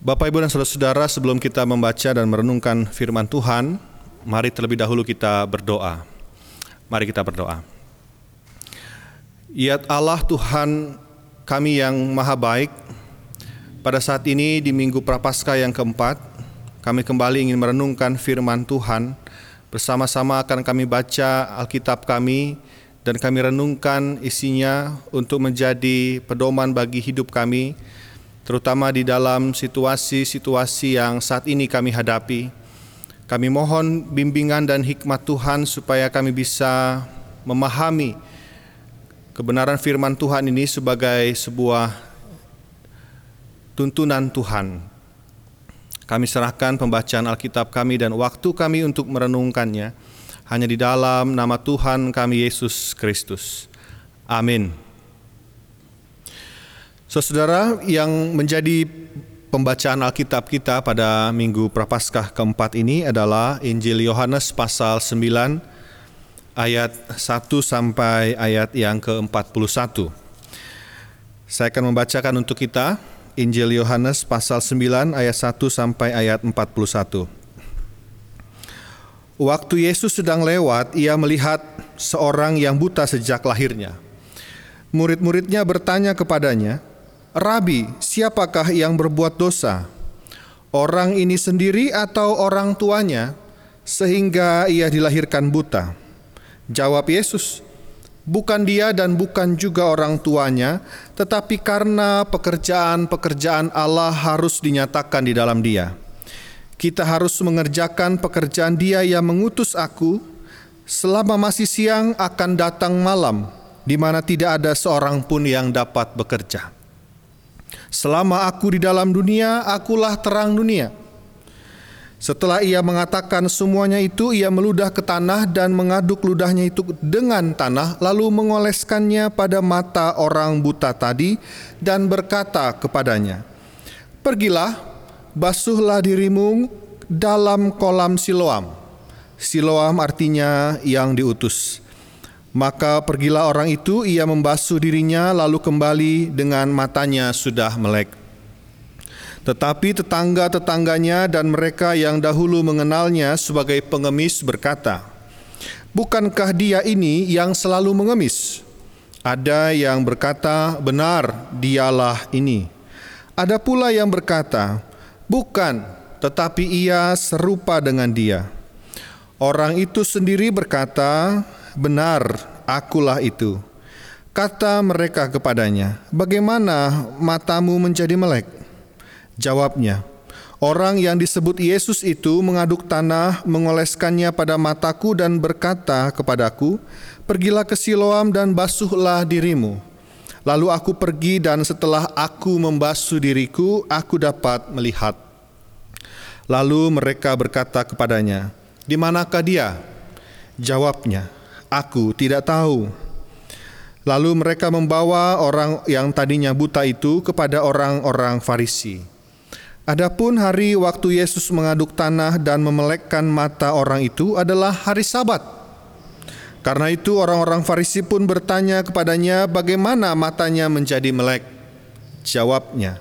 Bapak, Ibu, dan saudara-saudara, sebelum kita membaca dan merenungkan firman Tuhan, mari terlebih dahulu kita berdoa. Mari kita berdoa. Ya Allah Tuhan kami yang maha baik, pada saat ini di Minggu Prapaskah yang keempat, kami kembali ingin merenungkan firman Tuhan. Bersama-sama akan kami baca Alkitab kami dan kami renungkan isinya untuk menjadi pedoman bagi hidup kami terutama di dalam situasi-situasi yang saat ini kami hadapi. Kami mohon bimbingan dan hikmat Tuhan supaya kami bisa memahami kebenaran firman Tuhan ini sebagai sebuah tuntunan Tuhan. Kami serahkan pembacaan Alkitab kami dan waktu kami untuk merenungkannya hanya di dalam nama Tuhan kami Yesus Kristus. Amin. Saudara yang menjadi pembacaan Alkitab kita pada Minggu Prapaskah keempat ini adalah Injil Yohanes pasal 9 ayat 1 sampai ayat yang ke-41. Saya akan membacakan untuk kita Injil Yohanes pasal 9 ayat 1 sampai ayat 41. Waktu Yesus sedang lewat, ia melihat seorang yang buta sejak lahirnya. Murid-muridnya bertanya kepadanya, Rabi, siapakah yang berbuat dosa? Orang ini sendiri atau orang tuanya sehingga ia dilahirkan buta? Jawab Yesus, bukan dia dan bukan juga orang tuanya, tetapi karena pekerjaan-pekerjaan Allah harus dinyatakan di dalam dia. Kita harus mengerjakan pekerjaan dia yang mengutus aku, selama masih siang akan datang malam, di mana tidak ada seorang pun yang dapat bekerja. Selama aku di dalam dunia, akulah terang dunia. Setelah ia mengatakan semuanya itu, ia meludah ke tanah dan mengaduk ludahnya itu dengan tanah, lalu mengoleskannya pada mata orang buta tadi dan berkata kepadanya, Pergilah, basuhlah dirimu dalam kolam Siloam. Siloam artinya yang diutus. Maka pergilah orang itu, ia membasuh dirinya, lalu kembali dengan matanya sudah melek. Tetapi tetangga-tetangganya dan mereka yang dahulu mengenalnya sebagai pengemis berkata, Bukankah dia ini yang selalu mengemis? Ada yang berkata, benar, dialah ini. Ada pula yang berkata, bukan, tetapi ia serupa dengan dia. Orang itu sendiri berkata, benar, akulah itu. Kata mereka kepadanya, bagaimana matamu menjadi melek? Jawabnya, orang yang disebut Yesus itu mengaduk tanah, mengoleskannya pada mataku dan berkata kepadaku, pergilah ke Siloam dan basuhlah dirimu. Lalu aku pergi dan setelah aku membasuh diriku, aku dapat melihat. Lalu mereka berkata kepadanya, di manakah dia? Jawabnya, Aku tidak tahu. Lalu mereka membawa orang yang tadinya buta itu kepada orang-orang Farisi. Adapun hari waktu Yesus mengaduk tanah dan memelekkan mata orang itu adalah hari Sabat. Karena itu orang-orang Farisi pun bertanya kepadanya bagaimana matanya menjadi melek. Jawabnya,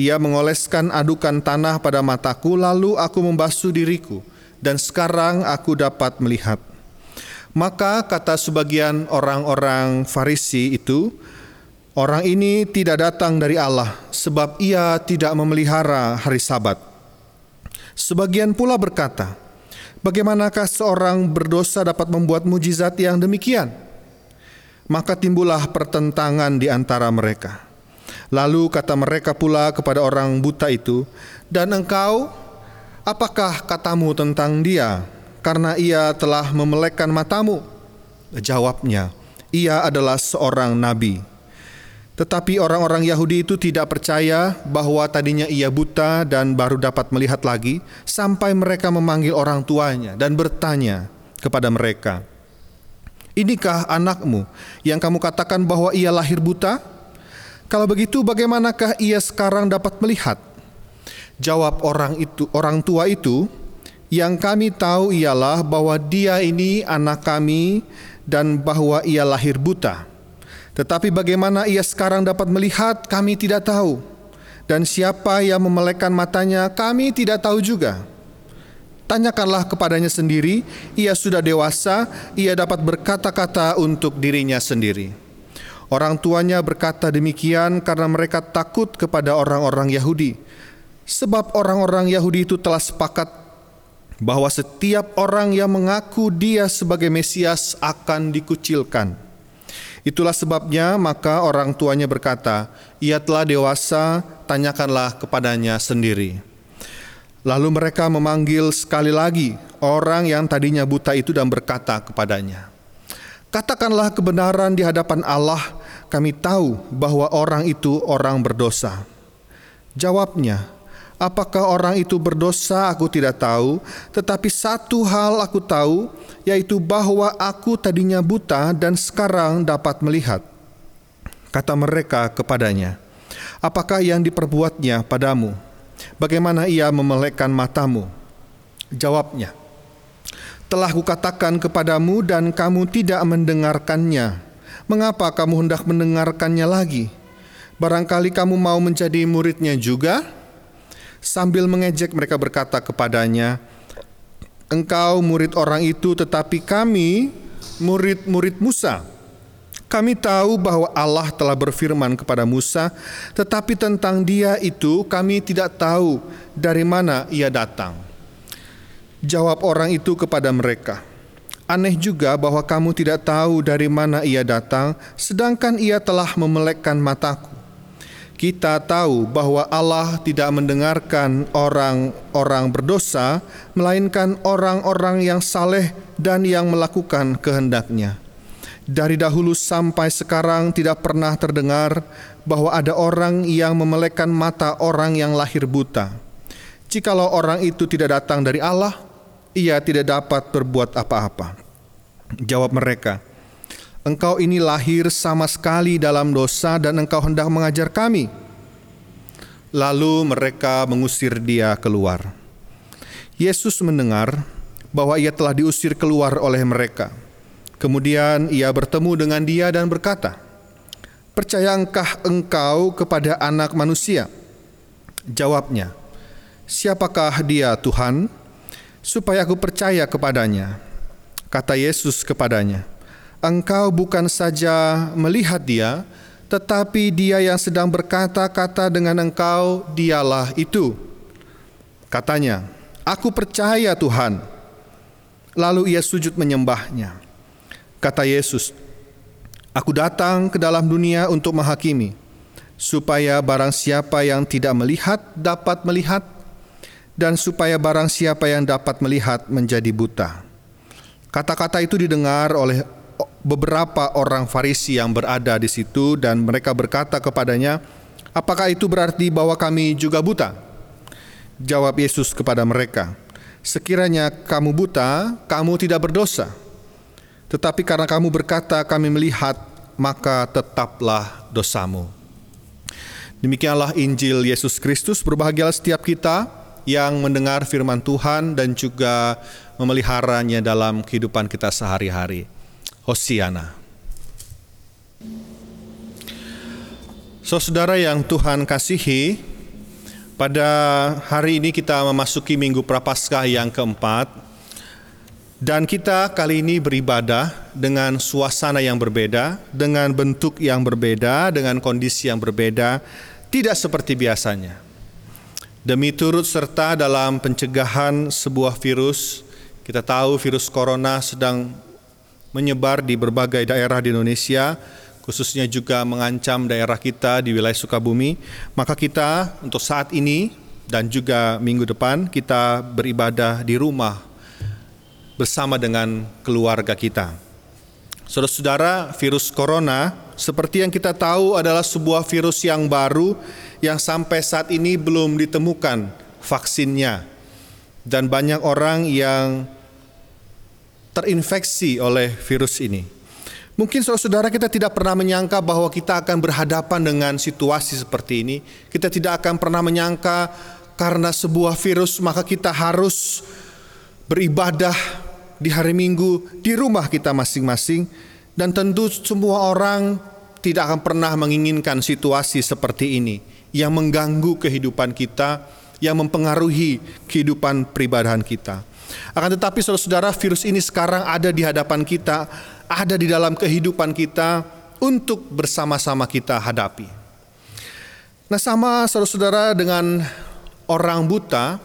ia mengoleskan adukan tanah pada mataku lalu aku membasuh diriku dan sekarang aku dapat melihat. Maka kata sebagian orang-orang Farisi itu, orang ini tidak datang dari Allah sebab ia tidak memelihara hari Sabat. Sebagian pula berkata, bagaimanakah seorang berdosa dapat membuat mujizat yang demikian? Maka timbullah pertentangan di antara mereka. Lalu kata mereka pula kepada orang buta itu, "Dan engkau, apakah katamu tentang dia?" Karena ia telah memelekkan matamu? Jawabnya, ia adalah seorang nabi. Tetapi orang-orang Yahudi itu tidak percaya bahwa tadinya ia buta dan baru dapat melihat lagi sampai mereka memanggil orang tuanya dan bertanya kepada mereka, Inikah anakmu yang kamu katakan bahwa ia lahir buta? Kalau begitu bagaimanakah ia sekarang dapat melihat? Jawab orang itu, orang tua itu, yang kami tahu ialah bahwa dia ini anak kami dan bahwa ia lahir buta. Tetapi bagaimana ia sekarang dapat melihat kami tidak tahu. Dan siapa yang memelekkan matanya, kami tidak tahu juga. Tanyakanlah kepadanya sendiri, ia sudah dewasa, ia dapat berkata-kata untuk dirinya sendiri. Orang tuanya berkata demikian karena mereka takut kepada orang-orang Yahudi. Sebab orang-orang Yahudi itu telah sepakat bahwa setiap orang yang mengaku dia sebagai Mesias akan dikucilkan. Itulah sebabnya maka orang tuanya berkata, "Ia telah dewasa, tanyakanlah kepadanya sendiri." Lalu mereka memanggil sekali lagi orang yang tadinya buta itu dan berkata kepadanya, "Katakanlah kebenaran di hadapan Allah kami tahu bahwa orang itu orang berdosa. Jawabnya, apakah orang itu berdosa aku tidak tahu, tetapi satu hal aku tahu, yaitu bahwa aku tadinya buta dan sekarang dapat melihat. Kata mereka kepadanya, apakah yang diperbuatnya padamu? Bagaimana ia memelekkan matamu? Jawabnya, telah kukatakan kepadamu dan kamu tidak mendengarkannya. Mengapa kamu hendak mendengarkannya lagi? Barangkali kamu mau menjadi muridnya juga? Sambil mengejek mereka berkata kepadanya, Engkau murid orang itu tetapi kami murid-murid Musa. Kami tahu bahwa Allah telah berfirman kepada Musa, tetapi tentang dia itu kami tidak tahu dari mana ia datang. Jawab orang itu kepada mereka, Aneh juga bahwa kamu tidak tahu dari mana ia datang, sedangkan ia telah memelekkan mataku. Kita tahu bahwa Allah tidak mendengarkan orang-orang berdosa, melainkan orang-orang yang saleh dan yang melakukan kehendaknya. Dari dahulu sampai sekarang tidak pernah terdengar bahwa ada orang yang memelekkan mata orang yang lahir buta. Jikalau orang itu tidak datang dari Allah, ia tidak dapat berbuat apa-apa. Jawab mereka, Engkau ini lahir sama sekali dalam dosa dan engkau hendak mengajar kami. Lalu mereka mengusir dia keluar. Yesus mendengar bahwa ia telah diusir keluar oleh mereka. Kemudian ia bertemu dengan dia dan berkata, Percayankah engkau kepada anak manusia? Jawabnya, Siapakah dia Tuhan? Supaya aku percaya kepadanya. Kata Yesus kepadanya, "Engkau bukan saja melihat dia, tetapi dia yang sedang berkata-kata dengan engkau, dialah itu." Katanya, "Aku percaya Tuhan." Lalu ia sujud menyembahnya. Kata Yesus, "Aku datang ke dalam dunia untuk menghakimi, supaya barang siapa yang tidak melihat dapat melihat, dan supaya barang siapa yang dapat melihat menjadi buta." Kata-kata itu didengar oleh beberapa orang Farisi yang berada di situ dan mereka berkata kepadanya, "Apakah itu berarti bahwa kami juga buta?" Jawab Yesus kepada mereka, "Sekiranya kamu buta, kamu tidak berdosa. Tetapi karena kamu berkata, 'Kami melihat', maka tetaplah dosamu." Demikianlah Injil Yesus Kristus. Berbahagialah setiap kita yang mendengar firman Tuhan dan juga memeliharanya dalam kehidupan kita sehari-hari. Hosiana. Saudara yang Tuhan kasihi, pada hari ini kita memasuki Minggu Prapaskah yang keempat dan kita kali ini beribadah dengan suasana yang berbeda, dengan bentuk yang berbeda, dengan kondisi yang berbeda, tidak seperti biasanya demi turut serta dalam pencegahan sebuah virus. Kita tahu virus corona sedang menyebar di berbagai daerah di Indonesia, khususnya juga mengancam daerah kita di wilayah Sukabumi. Maka kita untuk saat ini dan juga minggu depan kita beribadah di rumah bersama dengan keluarga kita. Saudara-saudara, virus corona seperti yang kita tahu adalah sebuah virus yang baru yang sampai saat ini belum ditemukan vaksinnya. Dan banyak orang yang terinfeksi oleh virus ini. Mungkin saudara-saudara kita tidak pernah menyangka bahwa kita akan berhadapan dengan situasi seperti ini. Kita tidak akan pernah menyangka karena sebuah virus maka kita harus beribadah di hari Minggu di rumah kita masing-masing dan tentu semua orang tidak akan pernah menginginkan situasi seperti ini. yang mengganggu kehidupan kita, yang mempengaruhi kehidupan peribadahan kita. Akan tetapi saudara-saudara virus ini sekarang ada di hadapan kita, ada di dalam kehidupan kita untuk bersama-sama kita hadapi. Nah sama saudara-saudara dengan orang buta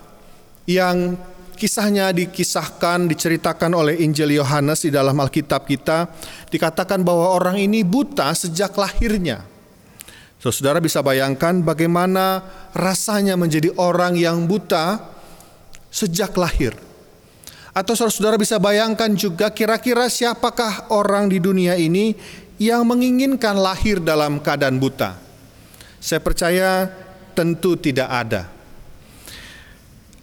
yang kisahnya dikisahkan, diceritakan oleh Injil Yohanes di dalam Alkitab kita, dikatakan bahwa orang ini buta sejak lahirnya. Saudara bisa bayangkan bagaimana rasanya menjadi orang yang buta sejak lahir. Atau saudara-saudara bisa bayangkan juga kira-kira siapakah orang di dunia ini yang menginginkan lahir dalam keadaan buta. Saya percaya tentu tidak ada.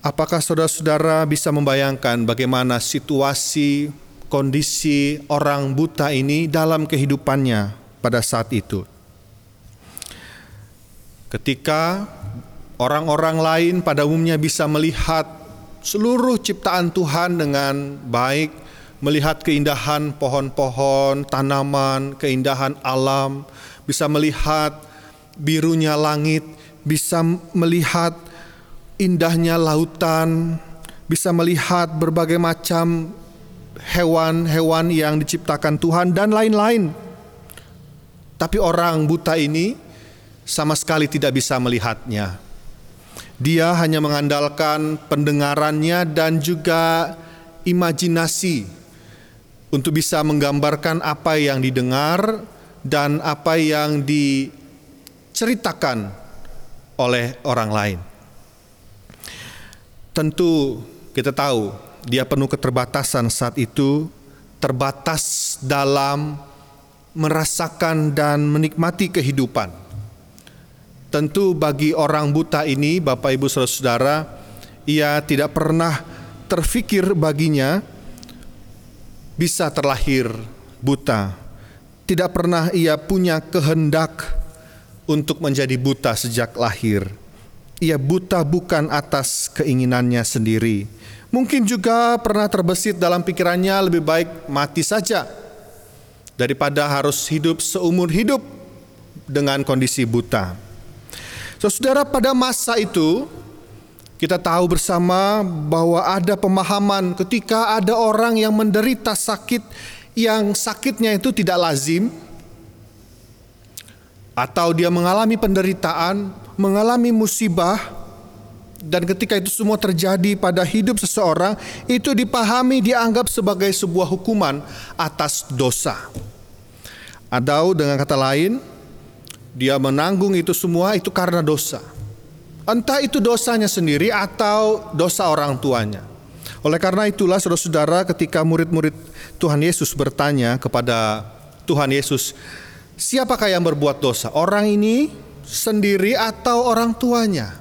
Apakah saudara-saudara bisa membayangkan bagaimana situasi, kondisi orang buta ini dalam kehidupannya pada saat itu? Ketika orang-orang lain pada umumnya bisa melihat seluruh ciptaan Tuhan dengan baik, melihat keindahan pohon-pohon, tanaman, keindahan alam, bisa melihat birunya langit, bisa melihat indahnya lautan, bisa melihat berbagai macam hewan-hewan yang diciptakan Tuhan dan lain-lain. Tapi orang buta ini sama sekali tidak bisa melihatnya dia hanya mengandalkan pendengarannya dan juga imajinasi untuk bisa menggambarkan apa yang didengar dan apa yang diceritakan oleh orang lain. Tentu kita tahu dia penuh keterbatasan saat itu, terbatas dalam merasakan dan menikmati kehidupan. Tentu bagi orang buta ini, Bapak Ibu Saudara-saudara, ia tidak pernah terfikir baginya bisa terlahir buta. Tidak pernah ia punya kehendak untuk menjadi buta sejak lahir. Ia buta bukan atas keinginannya sendiri. Mungkin juga pernah terbesit dalam pikirannya lebih baik mati saja daripada harus hidup seumur hidup dengan kondisi buta. Saudara pada masa itu kita tahu bersama bahwa ada pemahaman ketika ada orang yang menderita sakit yang sakitnya itu tidak lazim atau dia mengalami penderitaan, mengalami musibah dan ketika itu semua terjadi pada hidup seseorang itu dipahami dianggap sebagai sebuah hukuman atas dosa. Atau dengan kata lain, dia menanggung itu semua itu karena dosa. Entah itu dosanya sendiri atau dosa orang tuanya. Oleh karena itulah saudara-saudara ketika murid-murid Tuhan Yesus bertanya kepada Tuhan Yesus, siapakah yang berbuat dosa? Orang ini sendiri atau orang tuanya?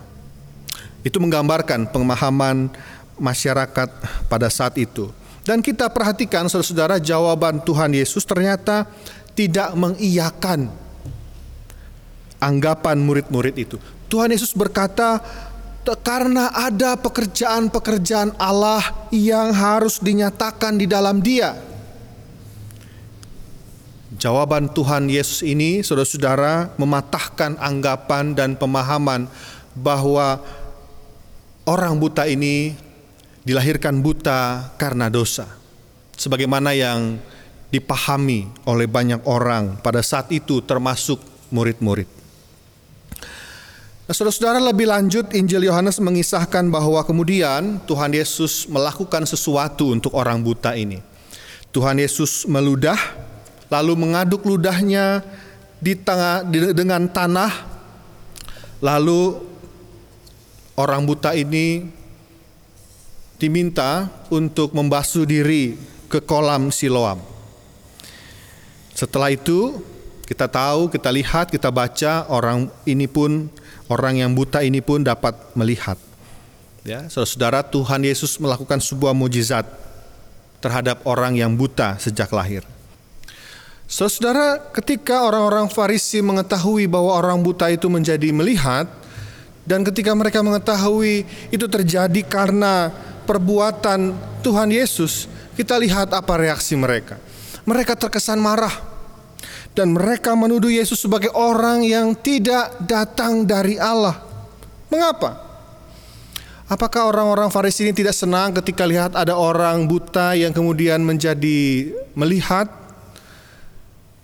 Itu menggambarkan pemahaman masyarakat pada saat itu. Dan kita perhatikan saudara-saudara jawaban Tuhan Yesus ternyata tidak mengiyakan anggapan murid-murid itu. Tuhan Yesus berkata, karena ada pekerjaan-pekerjaan Allah yang harus dinyatakan di dalam Dia. Jawaban Tuhan Yesus ini, saudara-saudara, mematahkan anggapan dan pemahaman bahwa orang buta ini dilahirkan buta karena dosa. Sebagaimana yang dipahami oleh banyak orang pada saat itu termasuk murid-murid. Nah, saudara-saudara lebih lanjut Injil Yohanes mengisahkan bahwa kemudian Tuhan Yesus melakukan sesuatu untuk orang buta ini. Tuhan Yesus meludah lalu mengaduk ludahnya di tengah dengan tanah lalu orang buta ini diminta untuk membasuh diri ke kolam Siloam. Setelah itu kita tahu, kita lihat, kita baca orang ini pun Orang yang buta ini pun dapat melihat. Ya, saudara Tuhan Yesus melakukan sebuah mujizat terhadap orang yang buta sejak lahir. Saudara, ketika orang-orang Farisi mengetahui bahwa orang buta itu menjadi melihat, dan ketika mereka mengetahui itu terjadi karena perbuatan Tuhan Yesus, kita lihat apa reaksi mereka. Mereka terkesan marah. Dan mereka menuduh Yesus sebagai orang yang tidak datang dari Allah. Mengapa? Apakah orang-orang Farisi ini tidak senang ketika lihat ada orang buta yang kemudian menjadi melihat?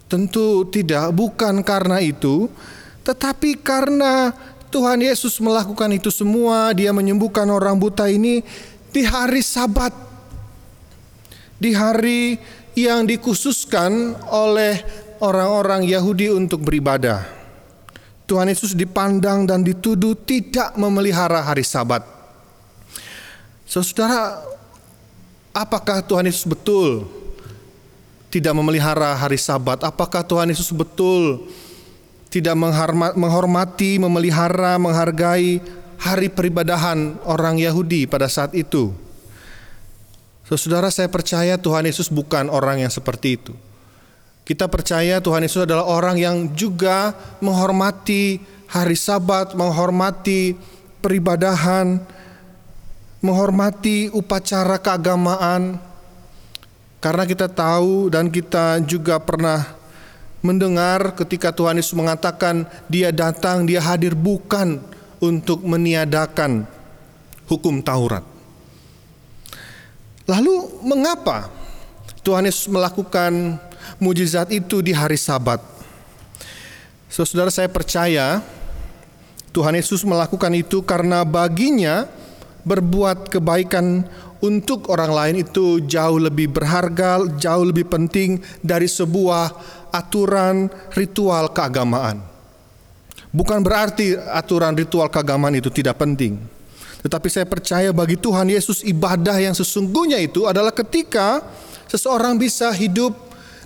Tentu tidak, bukan karena itu, tetapi karena Tuhan Yesus melakukan itu semua, Dia menyembuhkan orang buta ini di hari Sabat, di hari yang dikhususkan oleh orang-orang Yahudi untuk beribadah. Tuhan Yesus dipandang dan dituduh tidak memelihara hari Sabat. Saudara, apakah Tuhan Yesus betul tidak memelihara hari Sabat? Apakah Tuhan Yesus betul tidak menghormati, memelihara, menghargai hari peribadahan orang Yahudi pada saat itu. Saudara, saya percaya Tuhan Yesus bukan orang yang seperti itu. Kita percaya Tuhan Yesus adalah orang yang juga menghormati hari Sabat, menghormati peribadahan, menghormati upacara keagamaan. Karena kita tahu dan kita juga pernah mendengar ketika Tuhan Yesus mengatakan dia datang, dia hadir bukan untuk meniadakan hukum Taurat. Lalu mengapa Tuhan Yesus melakukan mujizat itu di hari Sabat? Saudara saya percaya Tuhan Yesus melakukan itu karena baginya berbuat kebaikan untuk orang lain itu jauh lebih berharga, jauh lebih penting dari sebuah aturan ritual keagamaan. Bukan berarti aturan ritual keagamaan itu tidak penting. Tetapi saya percaya bagi Tuhan Yesus ibadah yang sesungguhnya itu adalah ketika seseorang bisa hidup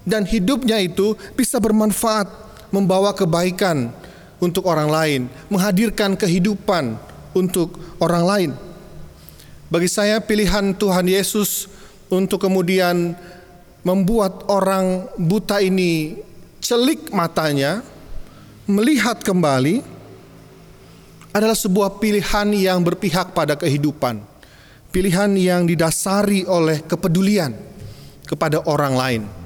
dan hidupnya itu bisa bermanfaat, membawa kebaikan untuk orang lain, menghadirkan kehidupan untuk orang lain. Bagi saya pilihan Tuhan Yesus untuk kemudian membuat orang buta ini celik matanya, melihat kembali, adalah sebuah pilihan yang berpihak pada kehidupan, pilihan yang didasari oleh kepedulian kepada orang lain.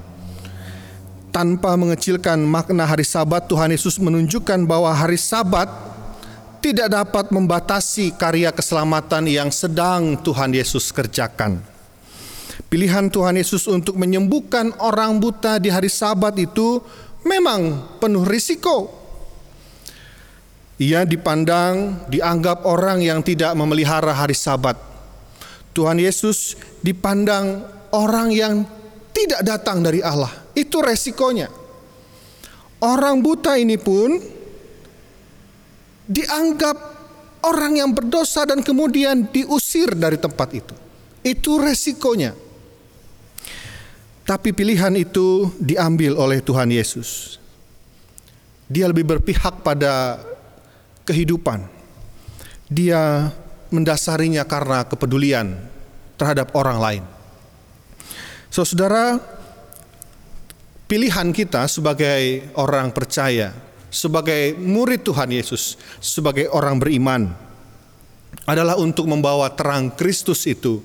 Tanpa mengecilkan makna hari Sabat, Tuhan Yesus menunjukkan bahwa hari Sabat tidak dapat membatasi karya keselamatan yang sedang Tuhan Yesus kerjakan. Pilihan Tuhan Yesus untuk menyembuhkan orang buta di hari Sabat itu memang penuh risiko. Ia dipandang, dianggap orang yang tidak memelihara hari Sabat. Tuhan Yesus dipandang orang yang tidak datang dari Allah. Itu resikonya. Orang buta ini pun dianggap orang yang berdosa dan kemudian diusir dari tempat itu. Itu resikonya. Tapi pilihan itu diambil oleh Tuhan Yesus. Dia lebih berpihak pada kehidupan. Dia mendasarinya karena kepedulian terhadap orang lain. So, saudara, pilihan kita sebagai orang percaya, sebagai murid Tuhan Yesus, sebagai orang beriman, adalah untuk membawa terang Kristus itu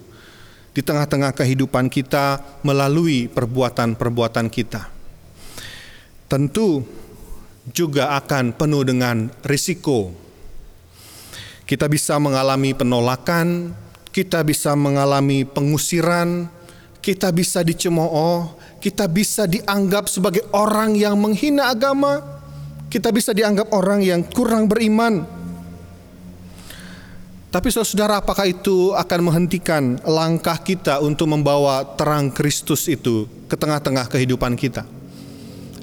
di tengah-tengah kehidupan kita melalui perbuatan-perbuatan kita. Tentu juga akan penuh dengan risiko. Kita bisa mengalami penolakan, kita bisa mengalami pengusiran, kita bisa dicemooh, kita bisa dianggap sebagai orang yang menghina agama, kita bisa dianggap orang yang kurang beriman tapi saudara, apakah itu akan menghentikan langkah kita untuk membawa terang Kristus itu ke tengah-tengah kehidupan kita?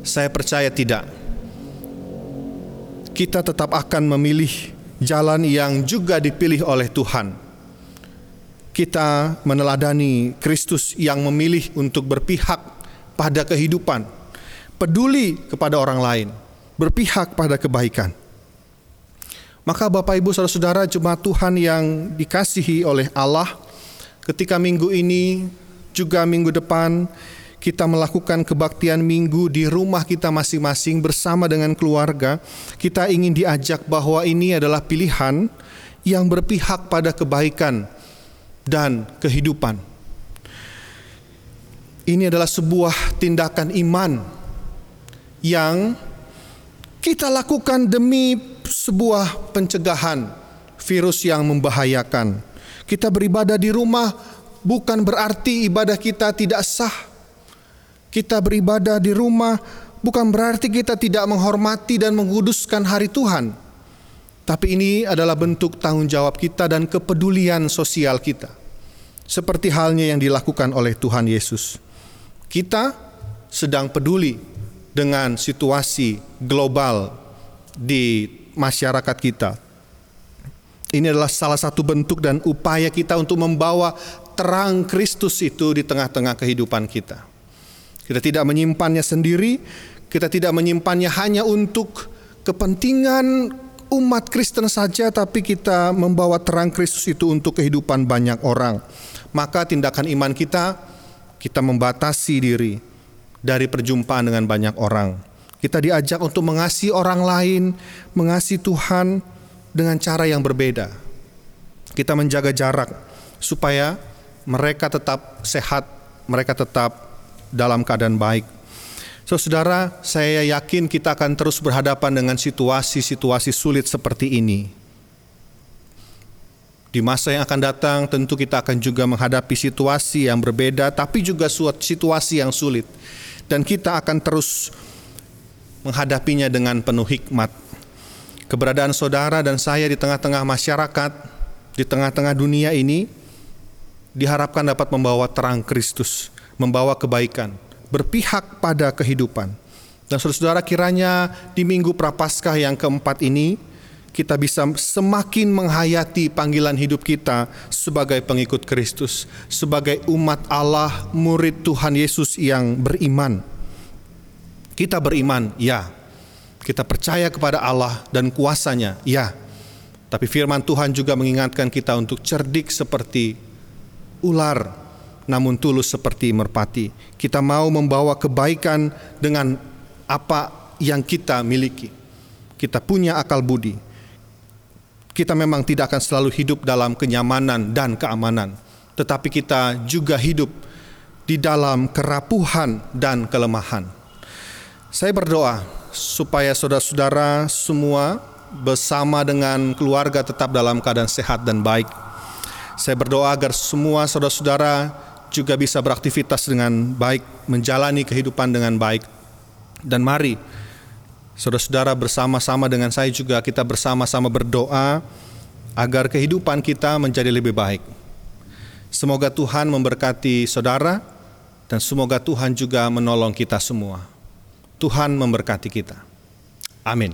Saya percaya tidak. Kita tetap akan memilih jalan yang juga dipilih oleh Tuhan. Kita meneladani Kristus yang memilih untuk berpihak pada kehidupan, peduli kepada orang lain, berpihak pada kebaikan. Maka Bapak Ibu Saudara-saudara jemaat Tuhan yang dikasihi oleh Allah, ketika minggu ini juga minggu depan kita melakukan kebaktian minggu di rumah kita masing-masing bersama dengan keluarga, kita ingin diajak bahwa ini adalah pilihan yang berpihak pada kebaikan dan kehidupan. Ini adalah sebuah tindakan iman yang kita lakukan demi sebuah pencegahan virus yang membahayakan. Kita beribadah di rumah bukan berarti ibadah kita tidak sah. Kita beribadah di rumah bukan berarti kita tidak menghormati dan menguduskan hari Tuhan. Tapi ini adalah bentuk tanggung jawab kita dan kepedulian sosial kita. Seperti halnya yang dilakukan oleh Tuhan Yesus. Kita sedang peduli dengan situasi global di masyarakat kita. Ini adalah salah satu bentuk dan upaya kita untuk membawa terang Kristus itu di tengah-tengah kehidupan kita. Kita tidak menyimpannya sendiri, kita tidak menyimpannya hanya untuk kepentingan umat Kristen saja, tapi kita membawa terang Kristus itu untuk kehidupan banyak orang. Maka tindakan iman kita, kita membatasi diri dari perjumpaan dengan banyak orang. Kita diajak untuk mengasihi orang lain, mengasihi Tuhan dengan cara yang berbeda. Kita menjaga jarak supaya mereka tetap sehat, mereka tetap dalam keadaan baik. So, saudara, saya yakin kita akan terus berhadapan dengan situasi-situasi sulit seperti ini. Di masa yang akan datang, tentu kita akan juga menghadapi situasi yang berbeda, tapi juga suatu situasi yang sulit, dan kita akan terus menghadapinya dengan penuh hikmat. Keberadaan saudara dan saya di tengah-tengah masyarakat, di tengah-tengah dunia ini, diharapkan dapat membawa terang Kristus membawa kebaikan, berpihak pada kehidupan. Dan saudara-saudara kiranya di minggu prapaskah yang keempat ini kita bisa semakin menghayati panggilan hidup kita sebagai pengikut Kristus, sebagai umat Allah, murid Tuhan Yesus yang beriman. Kita beriman, ya. Kita percaya kepada Allah dan kuasanya, ya. Tapi firman Tuhan juga mengingatkan kita untuk cerdik seperti ular namun tulus seperti merpati. Kita mau membawa kebaikan dengan apa yang kita miliki. Kita punya akal budi. Kita memang tidak akan selalu hidup dalam kenyamanan dan keamanan, tetapi kita juga hidup di dalam kerapuhan dan kelemahan. Saya berdoa supaya saudara-saudara semua bersama dengan keluarga tetap dalam keadaan sehat dan baik. Saya berdoa agar semua saudara-saudara juga bisa beraktivitas dengan baik, menjalani kehidupan dengan baik. Dan mari, saudara-saudara bersama-sama dengan saya juga kita bersama-sama berdoa agar kehidupan kita menjadi lebih baik. Semoga Tuhan memberkati saudara dan semoga Tuhan juga menolong kita semua. Tuhan memberkati kita. Amin.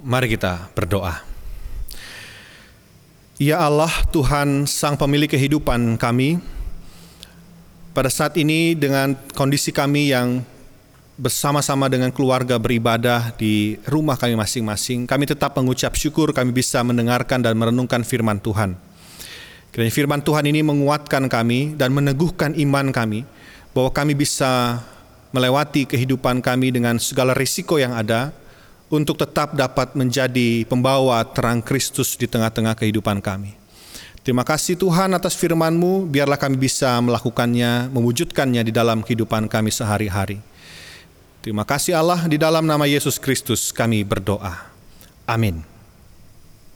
Mari kita berdoa. Ya Allah, Tuhan Sang Pemilik kehidupan kami, pada saat ini dengan kondisi kami yang bersama-sama dengan keluarga beribadah di rumah kami masing-masing, kami tetap mengucap syukur kami bisa mendengarkan dan merenungkan firman Tuhan. Kiranya firman Tuhan ini menguatkan kami dan meneguhkan iman kami bahwa kami bisa melewati kehidupan kami dengan segala risiko yang ada, untuk tetap dapat menjadi pembawa terang Kristus di tengah-tengah kehidupan kami. Terima kasih Tuhan atas firman-Mu, biarlah kami bisa melakukannya, mewujudkannya di dalam kehidupan kami sehari-hari. Terima kasih Allah, di dalam nama Yesus Kristus kami berdoa. Amin.